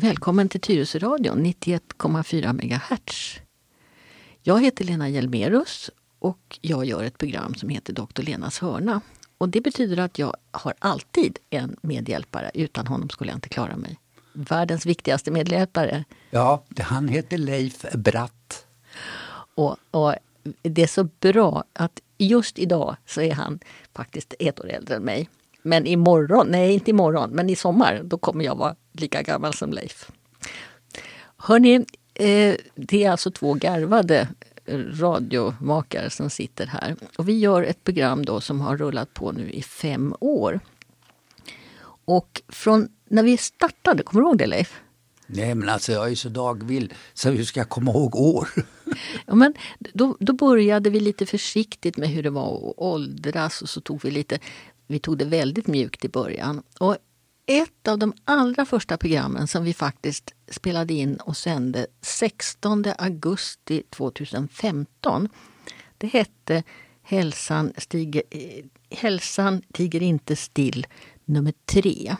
Välkommen till Tyresöradion 91,4 MHz. Jag heter Lena Hjelmerus och jag gör ett program som heter Dr. Lenas hörna. Och det betyder att jag har alltid en medhjälpare. Utan honom skulle jag inte klara mig. Världens viktigaste medhjälpare. Ja, han heter Leif Bratt. Och, och det är så bra att just idag så är han faktiskt ett år äldre än mig. Men imorgon, nej inte imorgon, men i sommar, då kommer jag vara lika gammal som Leif. Hörni, eh, det är alltså två garvade radiomakare som sitter här. Och vi gör ett program då som har rullat på nu i fem år. Och från när vi startade, kommer du ihåg det Leif? Nej men alltså jag är så dagvill så hur ska jag komma ihåg år? Ja, men då, då började vi lite försiktigt med hur det var att åldras och så tog vi lite, vi tog det väldigt mjukt i början. Och ett av de allra första programmen som vi faktiskt spelade in och sände 16 augusti 2015. Det hette Hälsan, stiger, eh, Hälsan tiger inte still nummer tre.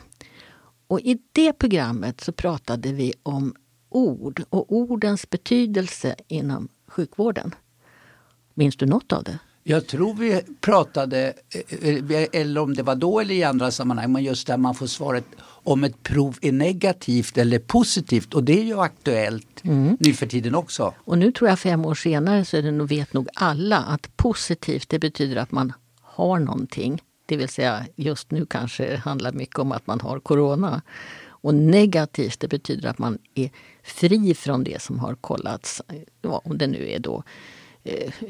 Och i det programmet så pratade vi om ord och ordens betydelse inom sjukvården. Minns du något av det? Jag tror vi pratade, eh, eller om det var då eller i andra sammanhang, men just där man får svaret om ett prov är negativt eller positivt och det är ju aktuellt mm. nu för tiden också. Och nu tror jag fem år senare så är det nog, vet nog alla att positivt det betyder att man har någonting. Det vill säga just nu kanske det handlar mycket om att man har corona. Och negativt det betyder att man är fri från det som har kollats. Om det nu är då eh,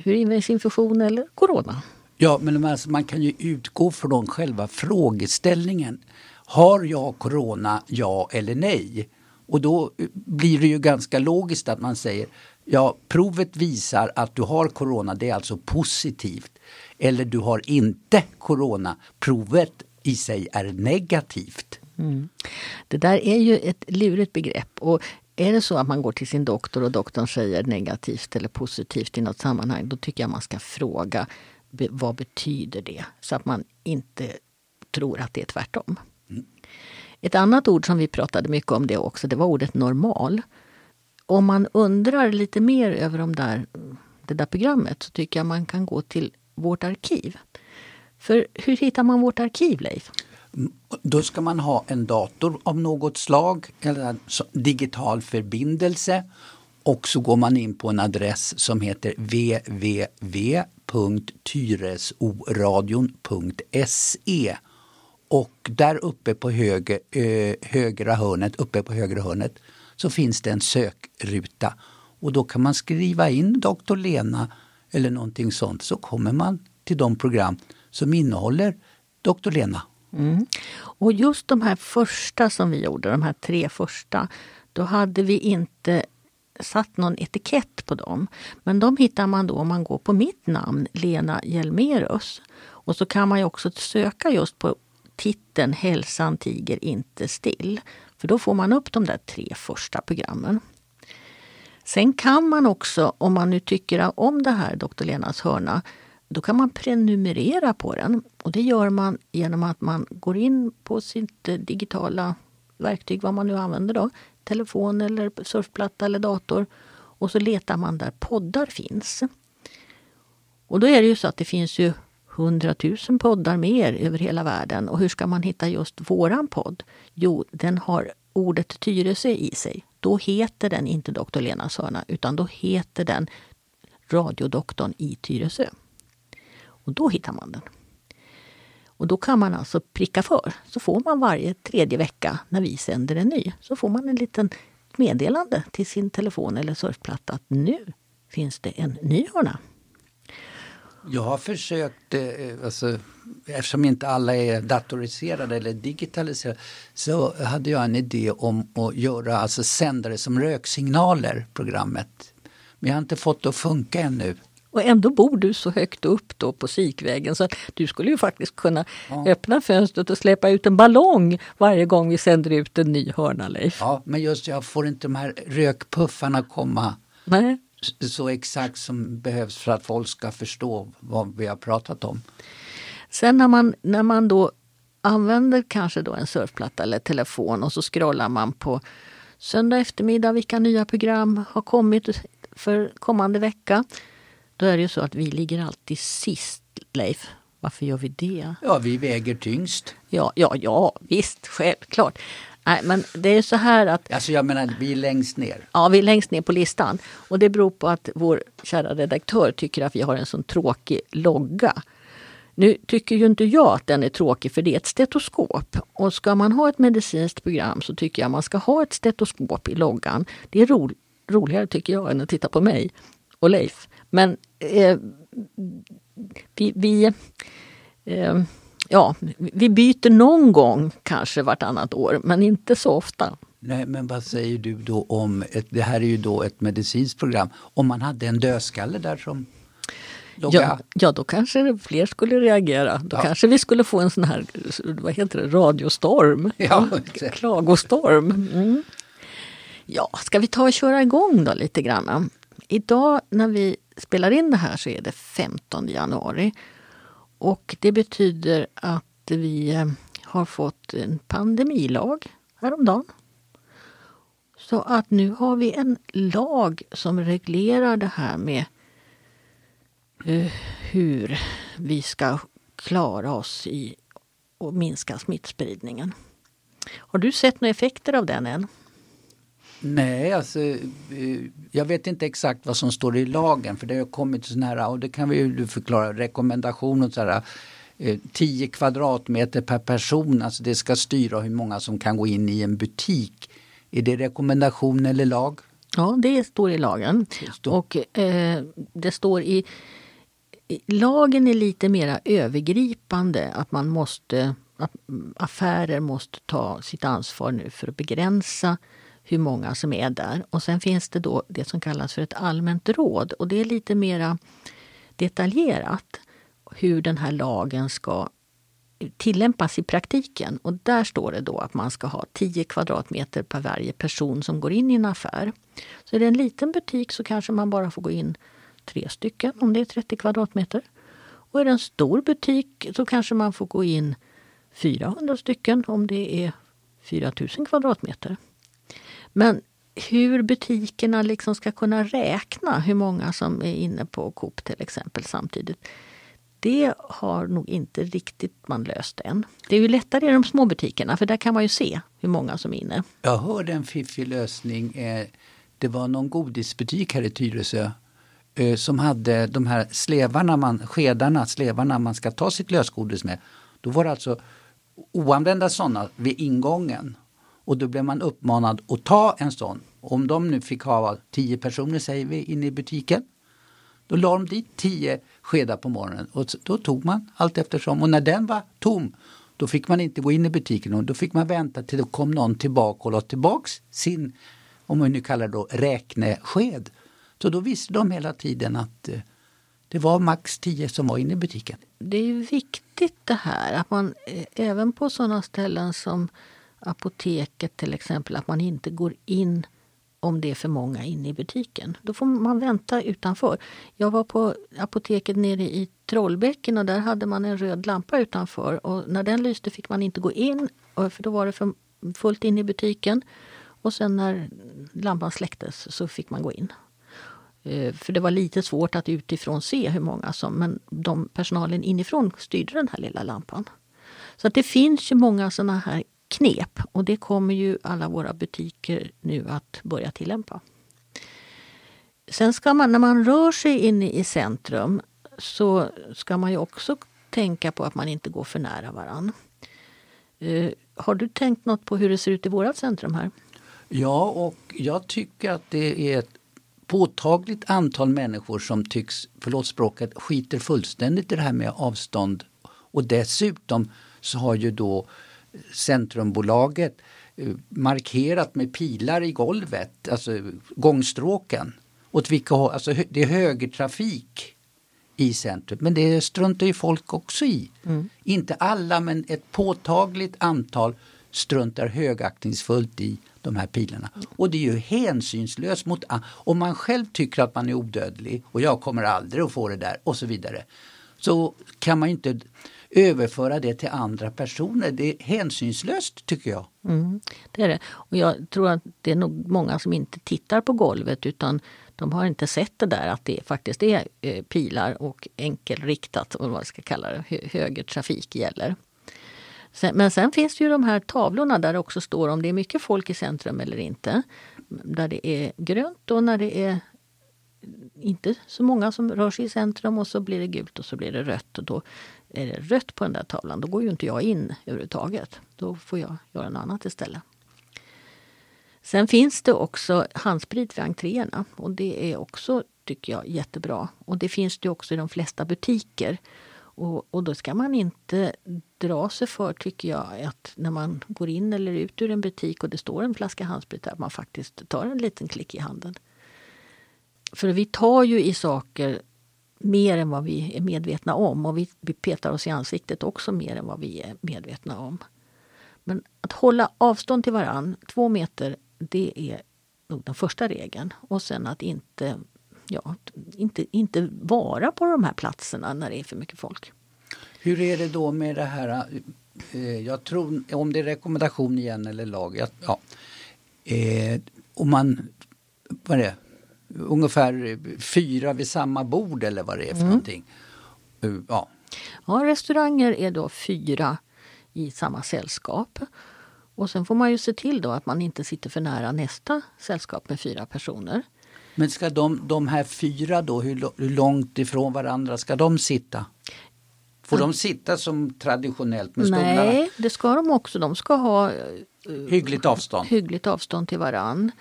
urinvägsinfektion eller corona. Ja, men alltså, man kan ju utgå från själva frågeställningen. Har jag corona, ja eller nej? Och då blir det ju ganska logiskt att man säger ja, provet visar att du har corona, det är alltså positivt. Eller du har inte corona, provet i sig är negativt. Mm. Det där är ju ett lurigt begrepp. Och är det så att man går till sin doktor och doktorn säger negativt eller positivt i något sammanhang, då tycker jag man ska fråga vad betyder det? Så att man inte tror att det är tvärtom. Mm. Ett annat ord som vi pratade mycket om det också, det var ordet normal. Om man undrar lite mer över de där, det där programmet så tycker jag man kan gå till vårt arkiv. För hur hittar man vårt arkiv, Leif? Då ska man ha en dator av något slag eller en digital förbindelse och så går man in på en adress som heter www.tyresoradion.se och där uppe på höger, ö, högra hörnet, uppe på högra hörnet så finns det en sökruta och då kan man skriva in Dr. Lena eller någonting sånt så kommer man till de program som innehåller Dr. Lena. Mm. Och just de här första som vi gjorde, de här tre första, då hade vi inte satt någon etikett på dem. Men de hittar man då om man går på mitt namn, Lena Hjelmerus. Och så kan man ju också söka just på titeln Hälsan tiger inte still. För då får man upp de där tre första programmen. Sen kan man också, om man nu tycker om det här, Dr. Lenas hörna, då kan man prenumerera på den. Och det gör man genom att man går in på sitt eh, digitala verktyg, vad man nu använder då, telefon eller surfplatta eller dator. Och så letar man där poddar finns. Och då är det ju så att det finns ju hundratusen poddar mer över hela världen. Och hur ska man hitta just våran podd? Jo, den har ordet Tyresö i sig. Då heter den inte Doktor Lena hörna utan då heter den Radiodoktorn i Tyresö. Och då hittar man den. Och då kan man alltså pricka för. Så får man varje tredje vecka när vi sänder en ny, så får man en liten meddelande till sin telefon eller surfplatta att nu finns det en ny hörna. Jag har försökt, eh, alltså, eftersom inte alla är datoriserade eller digitaliserade, så hade jag en idé om att göra alltså sändare som röksignaler, programmet. Men jag har inte fått det att funka ännu. Och ändå bor du så högt upp då på Sikvägen så att du skulle ju faktiskt kunna ja. öppna fönstret och släppa ut en ballong varje gång vi sänder ut en ny hörna, Leif. Ja, men just jag får inte de här rökpuffarna komma. Nej så exakt som behövs för att folk ska förstå vad vi har pratat om. Sen när man, när man då använder kanske då en surfplatta eller telefon och så scrollar man på söndag eftermiddag vilka nya program har kommit för kommande vecka. Då är det ju så att vi ligger alltid sist, Leif. Varför gör vi det? Ja, vi väger tyngst. Ja, ja, ja, visst, självklart. Nej, men det är så här att... Alltså jag menar, vi är längst ner. Ja, vi är längst ner på listan. Och det beror på att vår kära redaktör tycker att vi har en sån tråkig logga. Nu tycker ju inte jag att den är tråkig för det är ett stetoskop. Och ska man ha ett medicinskt program så tycker jag man ska ha ett stetoskop i loggan. Det är ro roligare tycker jag än att titta på mig och Leif. Men eh, vi, vi eh, ja, vi byter någon gång kanske vartannat år men inte så ofta. Nej, men vad säger du då om, ett, det här är ju då ett medicinskt program, om man hade en dödskalle där som Ja, ja, då kanske fler skulle reagera. Då ja. kanske vi skulle få en sån här vad heter det, radiostorm. Ja, Klagostorm. Mm. Ja, ska vi ta och köra igång då lite grann? Idag när vi spelar in det här så är det 15 januari. Och det betyder att vi eh, har fått en pandemilag häromdagen. Så att nu har vi en lag som reglerar det här med eh, hur vi ska klara oss i och minska smittspridningen. Har du sett några effekter av den än? Nej, alltså, eh, jag vet inte exakt vad som står i lagen för det har kommit sådana här, och det kan vi ju förklara, rekommendationer så här, 10 eh, kvadratmeter per person, alltså det ska styra hur många som kan gå in i en butik. Är det rekommendation eller lag? Ja, det står i lagen. Det står. Och eh, det står i, i, Lagen är lite mera övergripande att man måste att affärer måste ta sitt ansvar nu för att begränsa hur många som är där. Och sen finns det då det som kallas för ett allmänt råd och det är lite mera detaljerat hur den här lagen ska tillämpas i praktiken. Och där står det då att man ska ha 10 kvadratmeter per varje person som går in i en affär. Så är det en liten butik så kanske man bara får gå in tre stycken om det är 30 kvadratmeter. Och är det en stor butik så kanske man får gå in 400 stycken om det är 4000 kvadratmeter. Men hur butikerna liksom ska kunna räkna hur många som är inne på Coop till exempel samtidigt. Det har nog inte riktigt man löst än. Det är ju lättare i de små butikerna för där kan man ju se hur många som är inne. Jag hörde en fiffig lösning. Eh, det var någon godisbutik här i Tyresö eh, som hade de här slevarna, man, skedarna, slevarna man ska ta sitt lösgodis med. Då var det alltså oanvända sådana vid ingången och då blev man uppmanad att ta en sån. Om de nu fick ha tio personer säger vi inne i butiken. Då la de dit tio skedar på morgonen och då tog man allt eftersom. Och när den var tom då fick man inte gå in i butiken och då fick man vänta till det kom någon tillbaka och la tillbaks sin, om man nu kallar det då, räknesked. Så då visste de hela tiden att eh, det var max tio som var inne i butiken. Det är viktigt det här att man eh, även på sådana ställen som apoteket till exempel, att man inte går in om det är för många inne i butiken. Då får man vänta utanför. Jag var på apoteket nere i Trollbäcken och där hade man en röd lampa utanför. Och när den lyste fick man inte gå in för då var det för fullt inne i butiken. Och sen när lampan släcktes så fick man gå in. Eh, för det var lite svårt att utifrån se hur många som, men de, personalen inifrån styrde den här lilla lampan. Så att det finns ju många sådana här knep och det kommer ju alla våra butiker nu att börja tillämpa. Sen ska man, när man rör sig inne i centrum så ska man ju också tänka på att man inte går för nära varann. Uh, har du tänkt något på hur det ser ut i vårt centrum här? Ja, och jag tycker att det är ett påtagligt antal människor som tycks, förlåt språket, skiter fullständigt i det här med avstånd. Och dessutom så har ju då Centrumbolaget eh, markerat med pilar i golvet, alltså gångstråken. Åt vilka alltså det är högertrafik i centrum, men det struntar ju folk också i. Mm. Inte alla men ett påtagligt antal struntar högaktningsfullt i de här pilarna. Och det är ju hänsynslöst mot om man själv tycker att man är odödlig och jag kommer aldrig att få det där och så vidare. Så kan man inte överföra det till andra personer. Det är hänsynslöst tycker jag. Mm, det är det. Och jag tror att det är nog många som inte tittar på golvet utan de har inte sett det där att det faktiskt är eh, pilar och enkelriktat, vad man ska kalla det, höger trafik gäller. Men sen finns det ju de här tavlorna där det också står om det är mycket folk i centrum eller inte. Där det är grönt och när det är inte så många som rör sig i centrum och så blir det gult och så blir det rött. Och då är det rött på den där tavlan, då går ju inte jag in överhuvudtaget. Då får jag göra något annat istället. Sen finns det också handsprit vid entréerna och det är också, tycker jag, jättebra. Och det finns det också i de flesta butiker. Och, och då ska man inte dra sig för, tycker jag, att när man går in eller ut ur en butik och det står en flaska handsprit där, att man faktiskt tar en liten klick i handen. För vi tar ju i saker mer än vad vi är medvetna om och vi, vi petar oss i ansiktet också mer än vad vi är medvetna om. Men att hålla avstånd till varann, två meter, det är nog den första regeln. Och sen att inte, ja, inte, inte vara på de här platserna när det är för mycket folk. Hur är det då med det här, eh, jag tror, om det är rekommendation igen eller lag, ja, eh, om man, vad är det, ungefär fyra vid samma bord eller vad det är för mm. någonting. Eh, ja. ja, restauranger är då fyra i samma sällskap. Och sen får man ju se till då att man inte sitter för nära nästa sällskap med fyra personer. Men ska de, de här fyra då, hur, hur långt ifrån varandra ska de sitta? Får de sitta som traditionellt med stolarna? Nej, det ska de också. De ska ha uh, hyggligt avstånd. Hyggligt avstånd till varann.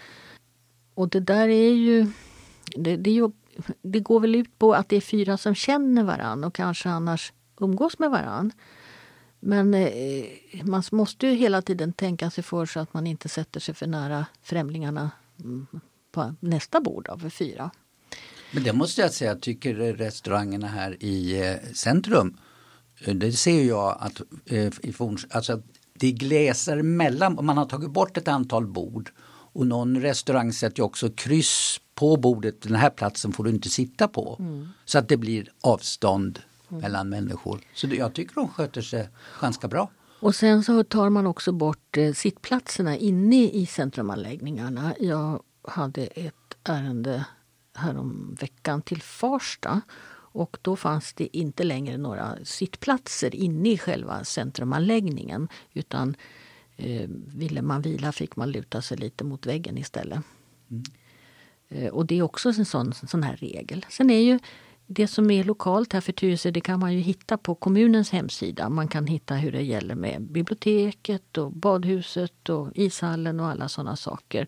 Och det där är ju det, det, är ju, det går väl ut på att det är fyra som känner varann och kanske annars umgås med varann. Men eh, man måste ju hela tiden tänka sig för så att man inte sätter sig för nära främlingarna mm, på nästa bord av fyra. Men det måste jag säga, tycker restaurangerna här i eh, centrum, eh, det ser jag att eh, i Forns, alltså, det glesar mellan, man har tagit bort ett antal bord och någon restaurang sätter också kryss på bordet, den här platsen får du inte sitta på. Mm. Så att det blir avstånd mm. mellan människor. Så jag tycker de sköter sig ganska bra. Och sen så tar man också bort eh, sittplatserna inne i centrumanläggningarna. Jag hade ett ärende härom veckan till Farsta och då fanns det inte längre några sittplatser inne i själva centrumanläggningen utan ville man vila fick man luta sig lite mot väggen istället. Mm. Eh, och det är också en sån, sån här regel. Sen är ju det som är lokalt här för Tyresö det kan man ju hitta på kommunens hemsida. Man kan hitta hur det gäller med biblioteket och badhuset och ishallen och alla sådana saker.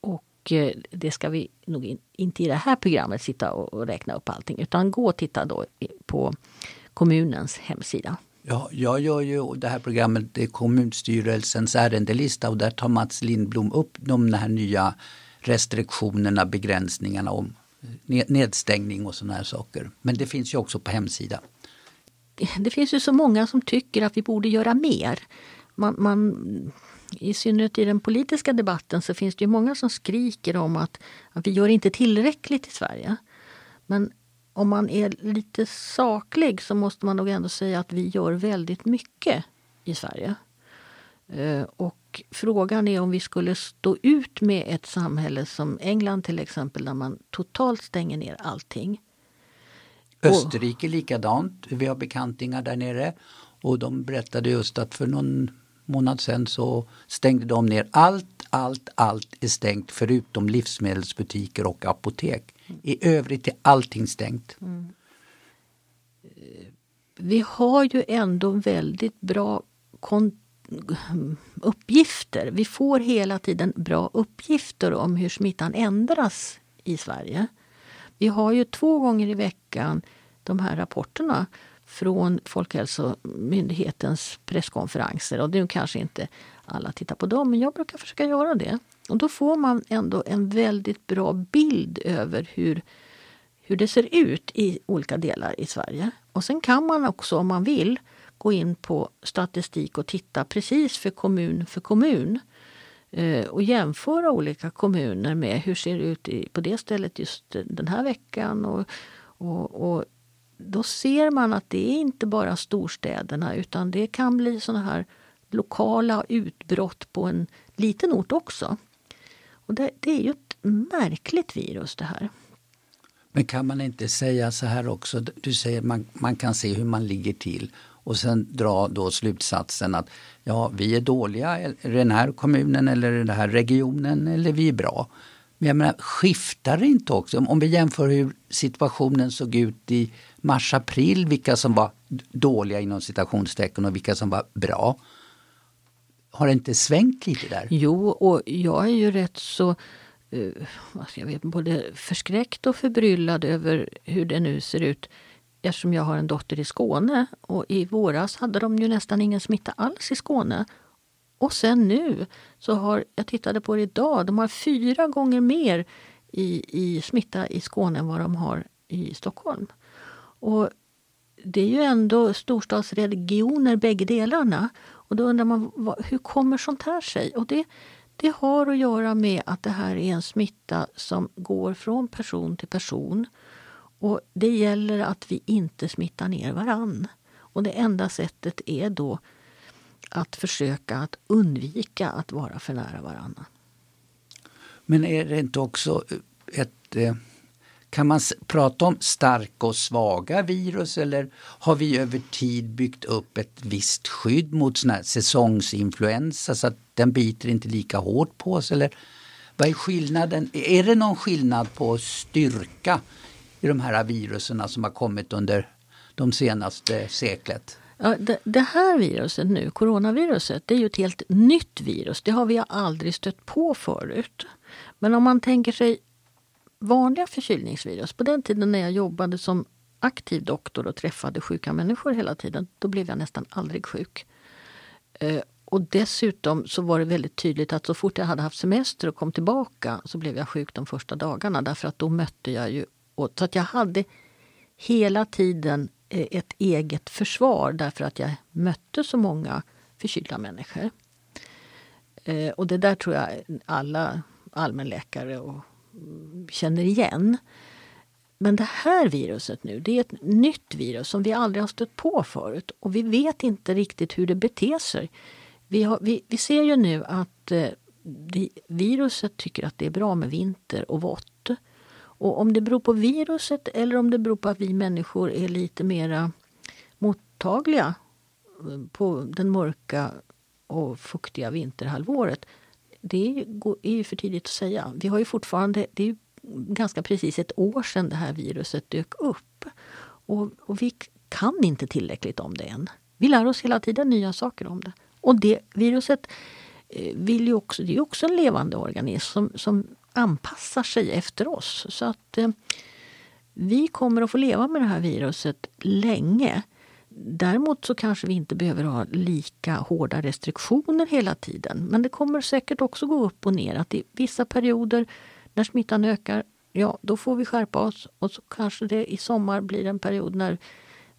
Och eh, det ska vi nog inte i det här programmet sitta och räkna upp allting utan gå och titta då på kommunens hemsida. Ja, jag gör ju det här programmet, det är kommunstyrelsens ärendelista och där tar Mats Lindblom upp de här nya restriktionerna, begränsningarna om eh, nedstängning och sådana här saker. Men det finns ju också på hemsidan. Det finns ju så många som tycker att vi borde göra mer. Man, man, I synnerhet i den politiska debatten så finns det ju många som skriker om att, att vi gör inte tillräckligt i Sverige. Men om man är lite saklig så måste man nog ändå säga att vi gör väldigt mycket i Sverige. Eh, och frågan är om vi skulle stå ut med ett samhälle som England till exempel där man totalt stänger ner allting. Österrike likadant. Vi har bekantingar där nere och de berättade just att för någon månad sedan så stängde de ner allt, allt, allt är stängt förutom livsmedelsbutiker och apotek. I övrigt är allting stängt. Mm. Vi har ju ändå väldigt bra uppgifter. Vi får hela tiden bra uppgifter om hur smittan ändras i Sverige. Vi har ju två gånger i veckan de här rapporterna från Folkhälsomyndighetens presskonferenser. Och nu kanske inte alla tittar på dem, men jag brukar försöka göra det. Och då får man ändå en väldigt bra bild över hur, hur det ser ut i olika delar i Sverige. Och sen kan man också om man vill gå in på statistik och titta precis för kommun för kommun eh, och jämföra olika kommuner med hur ser det ut på det stället just den här veckan. Och, och, och då ser man att det är inte bara storstäderna utan det kan bli såna här lokala utbrott på en liten ort också. Och det, det är ju ett märkligt virus det här. Men kan man inte säga så här också, du säger man, man kan se hur man ligger till och sen dra då slutsatsen att ja, vi är dåliga i den här kommunen eller i den här regionen eller vi är bra. Men jag menar, skiftar det inte också? Om vi jämför hur situationen såg ut i mars-april, vilka som var dåliga inom citationstecken och vilka som var bra. Har det inte svängt lite där? Jo, och jag är ju rätt så uh, jag vet, både förskräckt och förbryllad över hur det nu ser ut eftersom jag har en dotter i Skåne. Och i våras hade de ju nästan ingen smitta alls i Skåne. Och sen nu, så har, jag tittade på det idag, de har fyra gånger mer i, i smitta i Skåne än vad de har i Stockholm. Och det är ju ändå storstadsregioner bägge delarna. Och då undrar man vad, hur kommer sånt här sig? Och det, det har att göra med att det här är en smitta som går från person till person. Och det gäller att vi inte smittar ner varann. Och det enda sättet är då att försöka att undvika att vara för nära varandra. Men är det inte också ett... Eh, kan man prata om starka och svaga virus eller har vi över tid byggt upp ett visst skydd mot sån här säsongsinfluensa så att den biter inte lika hårt på oss? Eller vad är skillnaden? Är det någon skillnad på styrka i de här virusen som har kommit under de senaste seklet? Ja, det, det, här viruset nu, coronaviruset, det är ju ett helt nytt virus. Det har vi aldrig stött på förut. Men om man tänker sig vanliga förkylningsvirus. På den tiden när jag jobbade som aktiv doktor och träffade sjuka människor hela tiden, då blev jag nästan aldrig sjuk. Eh, och dessutom så var det väldigt tydligt att så fort jag hade haft semester och kom tillbaka så blev jag sjuk de första dagarna därför att då mötte jag ju... Så att jag hade hela tiden eh, ett eget försvar därför att jag mötte så många förkylda människor. Eh, och det där tror jag alla allmänläkare och känner igen. Men det här viruset nu, det är ett nytt virus som vi aldrig har stött på förut och vi vet inte riktigt hur det beter sig. Vi, har, vi, vi ser ju nu att eh, viruset tycker att det är bra med vinter och vått. Och om det beror på viruset eller om det beror på att vi människor är lite mera mottagliga eh, på den mörka och fuktiga vinterhalvåret. Det är ju för tidigt att säga. Vi har ju fortfarande, det är ganska precis ett år sedan det här viruset dök upp. Och, och vi kan inte tillräckligt om det än. Vi lär oss hela tiden nya saker om det. Och det viruset eh, vill ju också, det är också en levande organism som, som anpassar sig efter oss. Så att eh, vi kommer att få leva med det här viruset länge. Däremot så kanske vi inte behöver ha lika hårda restriktioner hela tiden. Men det kommer säkert också gå upp och ner. Att i vissa perioder när smittan ökar, ja då får vi skärpa oss. Och så kanske det i sommar blir en period när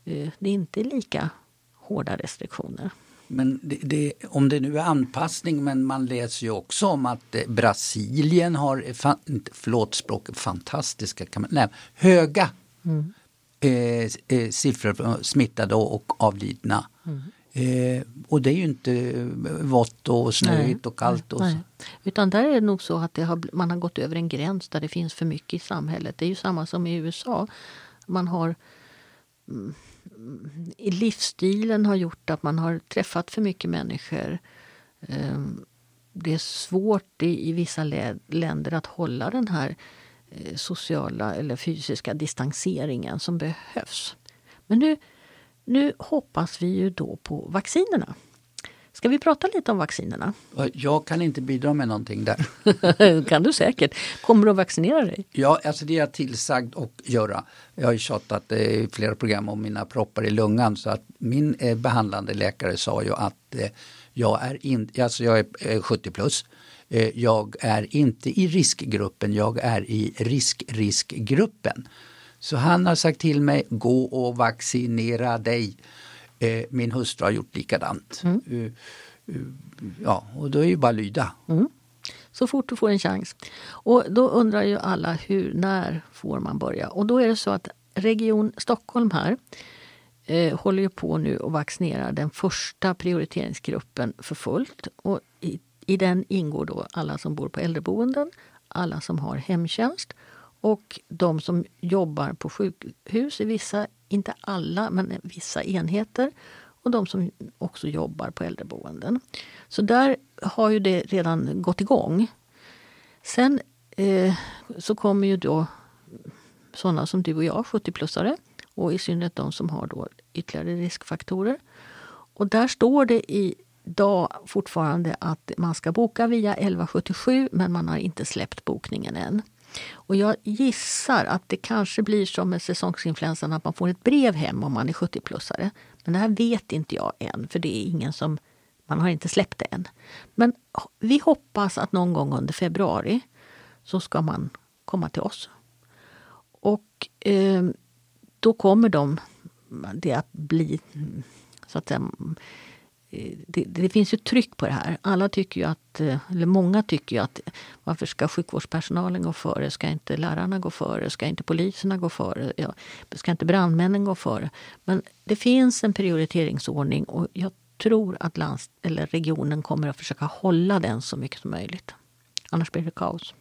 eh, det inte är lika hårda restriktioner. Men det, det, om det nu är anpassning, men man läser ju också om att eh, Brasilien har, fan, förlåt språket, fantastiska, kan man, nej, höga mm. Eh, eh, siffror för smittade och avlidna. Mm. Eh, och det är ju inte vått och snöigt och kallt. Och nej. Utan där är det nog så att har, man har gått över en gräns där det finns för mycket i samhället. Det är ju samma som i USA. Man har mm, livsstilen har gjort att man har träffat för mycket människor. Ehm, det är svårt i, vissa länder att hålla den här eh, sociala eller fysiska distanseringen som behövs. Men nu, nu hoppas vi ju då på vaccinerna. Ska vi prata lite om vaccinerna? Jag kan inte bidra med någonting där. kan du säkert. Kommer du att vaccinera dig? Ja, alltså det är jag tillsagd att göra. Jag har ju tjatat eh, i flera program om mina proppar i lungan så att min eh, behandlande läkare sa ju att eh, jag är, in, alltså jag är 70 plus. Jag är inte i riskgruppen, jag är i risk-riskgruppen. Så han har sagt till mig, gå och vaccinera dig. Eh, min hustru har gjort likadant. Mm. Uh, ja, och då är ju bara lyda. Mm. Så fort du får en chans. Och då undrar ju alla hur, när får man börja? Och då är det så att Region Stockholm här eh, håller ju på nu att vaccinera den första prioriteringsgruppen för fullt. Och i, den ingår då alla som bor på äldreboenden, alla som har hemtjänst och de som jobbar på sjukhus i vissa, inte alla, men vissa enheter och de som också jobbar på äldreboenden. Så där har ju det redan gått igång. Sen eh, så kommer ju då sådana som du och jag, 70-plussare och i synnerhet de som har då ytterligare riskfaktorer. Och där står det dag fortfarande att man ska boka via 1177 men man har inte släppt bokningen än. Och jag gissar att det kanske blir som med säsongsinfluensan att man får ett brev hem om man är 70-plussare. Men det här vet inte jag än, för det är ingen som... Man har inte släppt det än. Men vi hoppas att någon gång under februari så ska man komma till oss. Och eh, då kommer de, det att bli, så att säga, det, det, finns ju tryck på det här. Alla tycker ju att, eh, eller många tycker ju att varför ska sjukvårdspersonalen gå före? Ska inte lärarna gå före? Ska inte poliserna gå före? Ja, ska inte brandmännen gå före? Men det finns en prioriteringsordning och jag tror att lands eller regionen kommer att försöka hålla den så mycket som möjligt. Annars blir det kaos.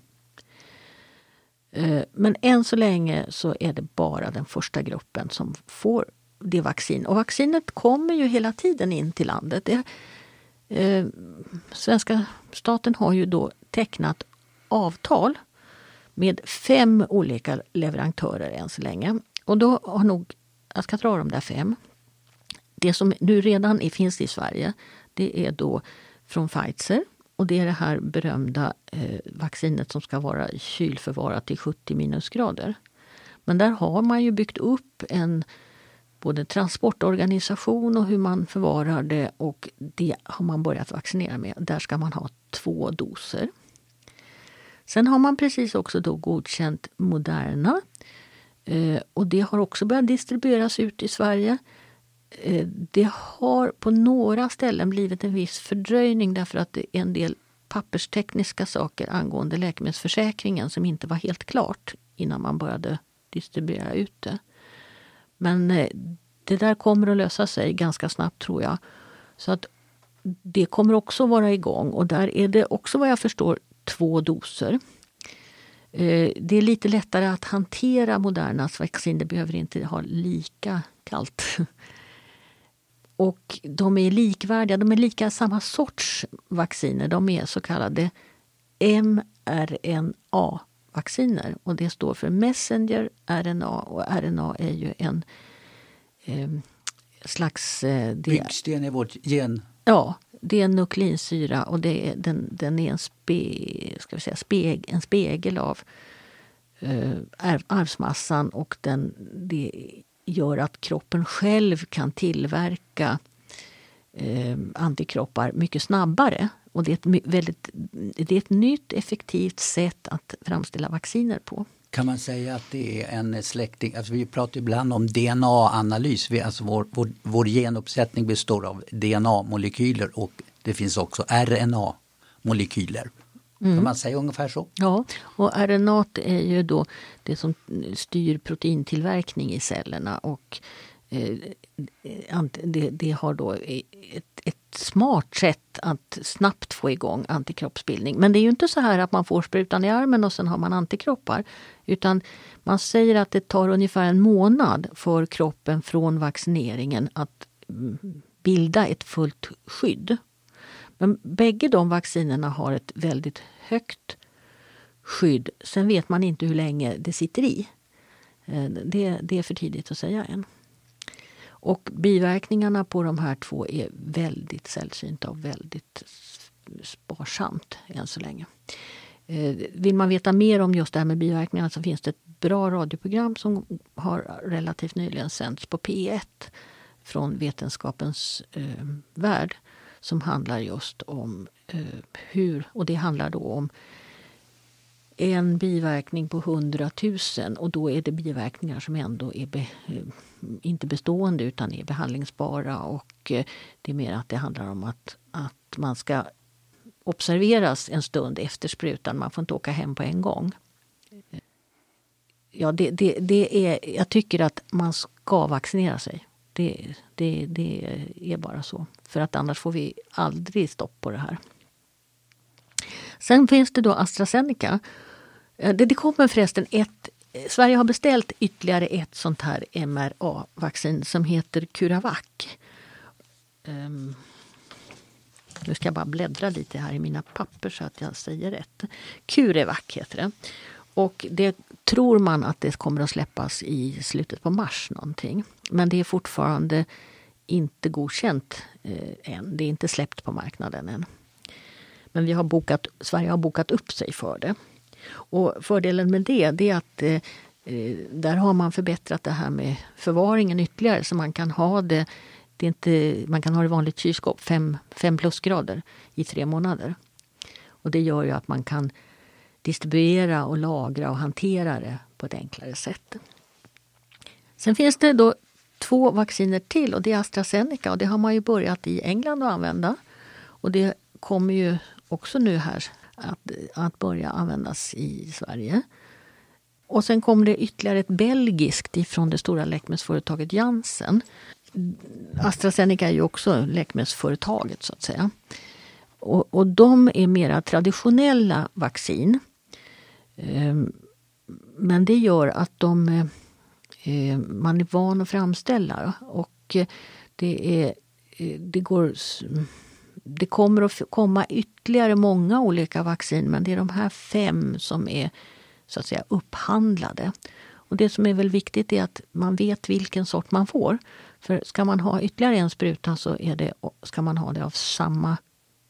Eh, men än så länge så är det bara den första gruppen som får det vaccin. Och vaccinet kommer ju hela tiden in till landet. Det, eh, svenska staten har ju då tecknat avtal med fem olika leverantörer än så länge. Och då har nog, jag ska dra de där fem. Det som nu redan finns i Sverige, det är då från Pfizer. Och det är det här berömda eh, vaccinet som ska vara kylförvarat till 70 minusgrader. Men där har man ju byggt upp en både transportorganisation och hur man förvarar det och det har man börjat vaccinera med. Där ska man ha två doser. Sen har man precis också då godkänt Moderna eh, och det har också börjat distribueras ut i Sverige. Eh, det har på några ställen blivit en viss fördröjning därför att det är en del papperstekniska saker angående läkemedelsförsäkringen som inte var helt klart innan man började distribuera ut det. Men eh, det där kommer att lösa sig ganska snabbt tror jag. Så att det kommer också vara igång och där är det också vad jag förstår två doser. Eh, det är lite lättare att hantera Modernas vaccin. Det behöver inte ha lika kallt. Och de är likvärdiga, de är lika samma sorts vacciner. De är så kallade mRNA vacciner. Och det står för Messenger RNA och RNA är ju en eh, slags... Eh, Byggsten i vårt gen. Ja, det är en nukleinsyra och det är, den, den är en, spe, ska vi säga, speg, en spegel av eh, arvsmassan och den, det gör att kroppen själv kan tillverka eh, antikroppar mycket snabbare och det är, ett väldigt, det är ett nytt effektivt sätt att framställa vacciner på. Kan man säga att det är en släkting, alltså vi pratar ibland om DNA-analys, alltså vår, vår, vår genuppsättning består av DNA-molekyler och det finns också RNA-molekyler. Mm. Kan man säga ungefär så? Ja, och RNA är ju då det som styr proteintillverkning i cellerna och eh, det, det har då ett, ett smart sätt att snabbt få igång antikroppsbildning. Men det är ju inte så här att man får sprutan i armen och sen har man antikroppar. Utan man säger att det tar ungefär en månad för kroppen från vaccineringen att mm, bilda ett fullt skydd. Men bägge de vaccinerna har ett väldigt högt skydd. Sen vet man inte hur länge det sitter i. Eh, det, det är för tidigt att säga än. Och biverkningarna på de här två är väldigt sällsynta och väldigt sparsamt än så länge. Eh, vill man veta mer om just det här med biverkningarna så finns det ett bra radioprogram som har relativt nyligen sänts på P1 från Vetenskapens eh, värld som handlar just om eh, hur, och det handlar då om en biverkning på 100 000 och då är det biverkningar som ändå är be, eh, inte bestående utan är behandlingsbara och eh, det är mer att det handlar om att, att man ska observeras en stund efter sprutan. Man får inte åka hem på en gång. ja, det, det, det är, jag tycker att man ska vaccinera sig. Det, det, det är bara så. För att annars får vi aldrig stopp på det här. Sen finns det då AstraZeneca. Eh, det, det kommer förresten ett eh, Sverige har beställt ytterligare ett sånt här MRA-vaccin som heter Curavac. Um, nu ska jag bara bläddra lite här i mina papper så att jag säger rätt. Curevac heter det. Och det tror man att det kommer att släppas i slutet på mars någonting. Men det är fortfarande inte godkänt eh, än. Det är inte släppt på marknaden än. Men vi har bokat, Sverige har bokat upp sig för det. Och fördelen med det, det är att eh, eh, där har man förbättrat det här med förvaringen ytterligare så man kan ha det, det är inte, man kan ha det i vanligt kylskåp, 5 plusgrader i tre månader. Och det gör ju att man kan distribuera och lagra och hantera det på ett enklare sätt. Sen finns det då två vacciner till och det är AstraZeneca och det har man ju börjat i England att använda. Och det kommer ju också nu här att, att börja användas i Sverige. Och sen kom det ytterligare ett belgiskt ifrån det stora läkemedelsföretaget Janssen. AstraZeneca är ju också läkemedelsföretaget så att säga. Och, och de är mera traditionella vaccin. Ehm, men det gör att de, eh, man är van att framställa och det, är, eh, det går det kommer att komma ytterligare många olika vaccin men det är de här fem som är så att säga upphandlade. Och det som är väl viktigt är att man vet vilken sort man får. För ska man ha ytterligare en spruta så är det, ska man ha det av samma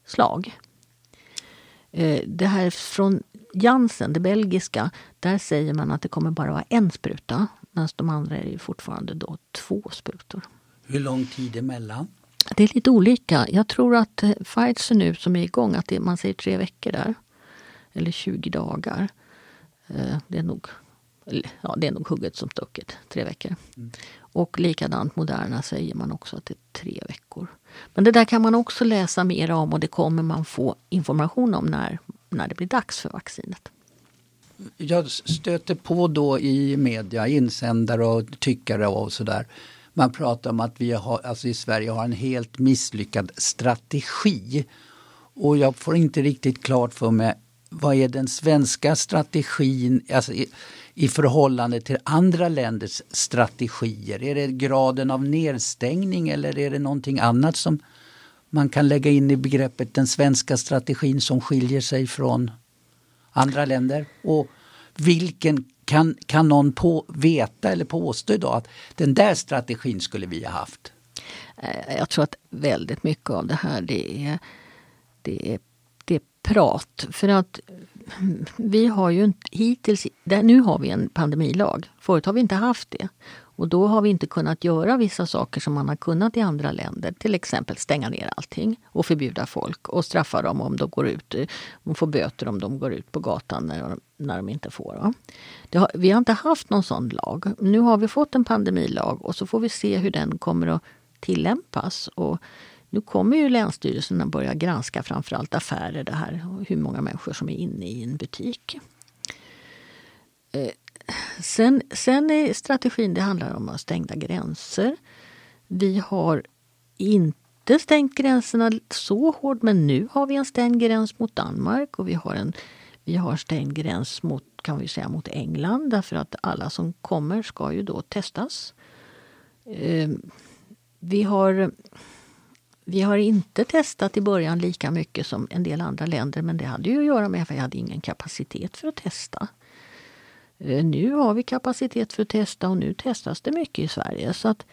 slag. Eh, det här från Janssen, det belgiska, där säger man att det kommer bara vara en spruta. Medan de andra är fortfarande då två sprutor. Hur lång tid emellan? Det är lite olika. Jag tror att eh, Pfizer nu som är igång, att det, man säger tre veckor där. Eller 20 dagar. Eh, det är nog, ja, det är nog hugget som stucket, tre veckor. Mm. Och likadant Moderna säger man också att det är tre veckor. Men det där kan man också läsa mer om och det kommer man få information om när, när det blir dags för vaccinet. Jag stöter på då i media insändare och tyckare och sådär man pratar om att vi har, alltså i Sverige har en helt misslyckad strategi. Och jag får inte riktigt klart för mig vad är den svenska strategin alltså i, i förhållande till andra länders strategier? Är det graden av nedstängning eller är det någonting annat som man kan lägga in i begreppet den svenska strategin som skiljer sig från andra länder? Och vilken kan, kan någon på, veta eller påstå idag att den där strategin skulle vi ha haft? Eh, jag tror att väldigt mycket av det här det är, det är, det är prat. För att vi har ju inte hittills, nu har vi en pandemilag. Förut har vi inte haft det. Och då har vi inte kunnat göra vissa saker som man har kunnat i andra länder. Till exempel stänga ner allting och förbjuda folk och straffa dem om de går ut. De får böter om de går ut på gatan när de, när de inte får. Har, vi har inte haft någon sån lag. Nu har vi fått en pandemilag och så får vi se hur den kommer att tillämpas. Och nu kommer ju länsstyrelserna börja granska framförallt affärer, det här, hur många människor som är inne i en butik. Eh, Sen, sen är strategin, det handlar om att stängda gränser. Vi har inte stängt gränserna så hårt men nu har vi en stängd gräns mot Danmark och vi har en vi har stängd gräns mot, kan vi säga, mot England därför att alla som kommer ska ju då testas. Ehm, vi har, vi har inte testat i början lika mycket som en del andra länder men det hade ju att göra med att vi hade ingen kapacitet för att testa. Eh, nu har vi kapacitet för att testa och nu testas det mycket i Sverige. Så att,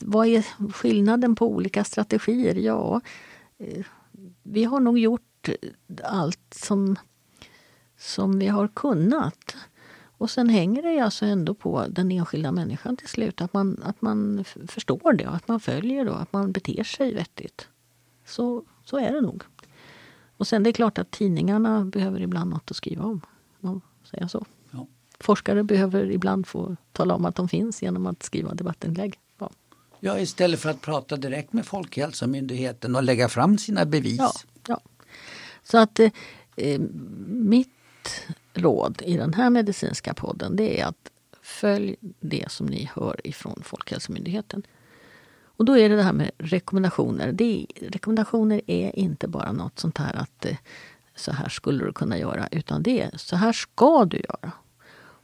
vad är skillnaden på olika strategier? Ja, eh, vi har nog gjort allt som, som vi har kunnat. Och sen hänger det alltså ändå på den enskilda människan till slut. Att man, att man förstår det och att man följer det och att man beter sig vettigt. Så, så är det nog. Och sen det är klart att tidningarna behöver ibland något att skriva om man säga så. Ja. Forskare behöver ibland få tala om att de finns genom att skriva debattinlägg. Ja. ja, istället för att prata direkt med Folkhälsomyndigheten och lägga fram sina bevis. Ja, ja. Så att eh, mitt råd i den här medicinska podden det är att följ det som ni hör ifrån Folkhälsomyndigheten. Och då är det det här med rekommendationer. Det, rekommendationer är inte bara något sånt här att eh, så här skulle du kunna göra, utan det är så här ska du göra.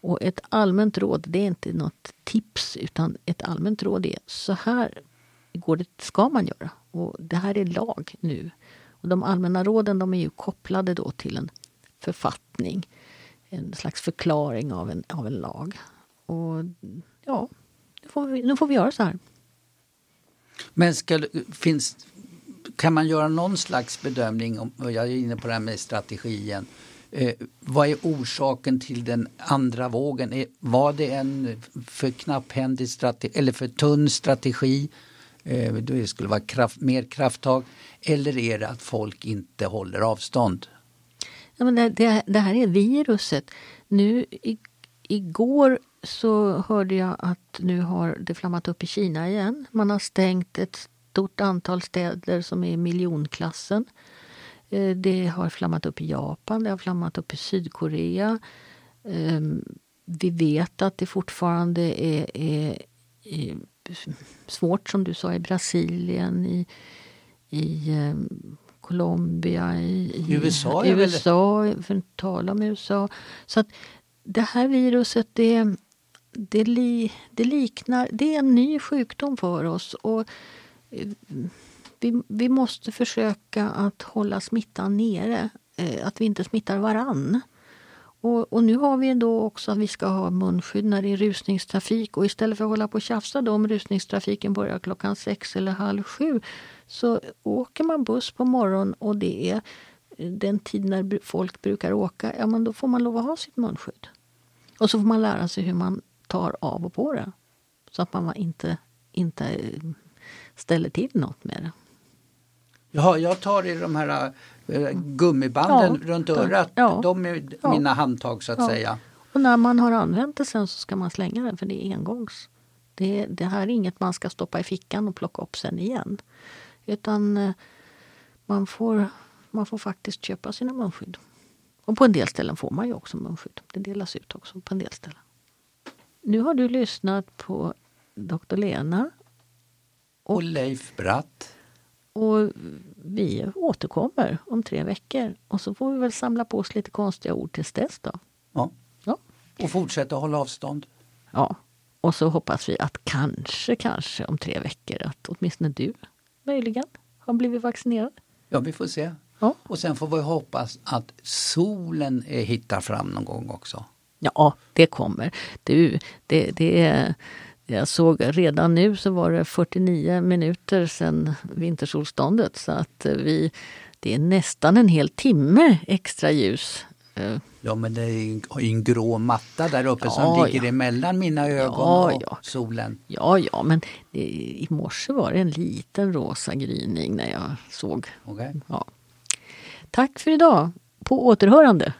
Och ett allmänt råd, det är inte något tips, utan ett allmänt råd är så här går det, ska man göra. Och det här är lag nu. Och de allmänna råden de är ju kopplade då till en författning. En slags förklaring av en, av en lag. Och ja, nu får vi, nu får vi göra så här. Men ska, finns, kan man göra någon slags bedömning, om, jag är inne på det här med strategin. Eh, vad är orsaken till den andra vågen? Eh, är, var det en för knapphändig strategi, eller för tunn strategi? Eh, det skulle vara kraft, mer krafttag. Eller är det att folk inte håller avstånd? Ja, men det, det, det här är viruset. Nu i, igår så hörde jag att nu har det flammat upp i Kina igen. Man har stängt ett stort antal städer som är i miljonklassen. Eh, det har flammat upp i Japan, det har flammat upp i Sydkorea. Ehm, vi vet att det fortfarande är, är, är svårt, som du sa, i Brasilien, i, i ehm, Colombia, i, i USA, i USA för att tala om USA. Så att det här viruset, det, det, li, det liknar, det är en ny sjukdom för oss. Och Eh, vi, vi måste försöka att hålla smittan nere, eh, att vi inte smittar varann. Och, och, nu har vi då också att vi ska ha munskydd när det är rusningstrafik och istället för att hålla på och tjafsa då om rusningstrafiken börjar klockan sex eller halv sju så åker man buss på morgonen och det är den tid när folk brukar åka, ja men då får man lov att ha sitt munskydd. Och så får man lära sig hur man tar av och på det. Så att man inte, inte eh, ställer till något med det. Ja, jag tar i de här äh, gummibanden ja, runt örat. Ja, de är ja. mina handtag så att säga. Och när man har använt det sen så ska man slänga den för det är engångs. Det, det här är inget man ska stoppa i fickan och plocka upp sen igen. Utan äh, man får, man får faktiskt köpa sina munskydd. Och på en del ställen får man ju också munskydd. Det delas ut också på en del ställen. Nu har du lyssnat på Dr. Lena. Och, Leif Bratt. Och vi återkommer om tre veckor. Och så får vi väl samla på oss lite konstiga ord tills dess då. Ja. ja. Och fortsätta hålla avstånd. Ja. Och så hoppas vi att kanske, kanske om tre veckor att åtminstone du möjligen har blivit vaccinerad. Ja, vi får se. Ja. Och sen får vi hoppas att solen hittar fram någon gång också. Ja, det kommer. Du, det, det är... Jag såg redan nu så var det 49 minuter sedan vintersolståndet så att vi, det är nästan en hel timme extra ljus. Ja men det är en grå matta där uppe ja, som ligger ja. emellan mina ögon ja, och solen. Ja, ja, men i morse var det en liten rosa gryning när jag såg. Okay. Ja. Tack för idag. På återhörande.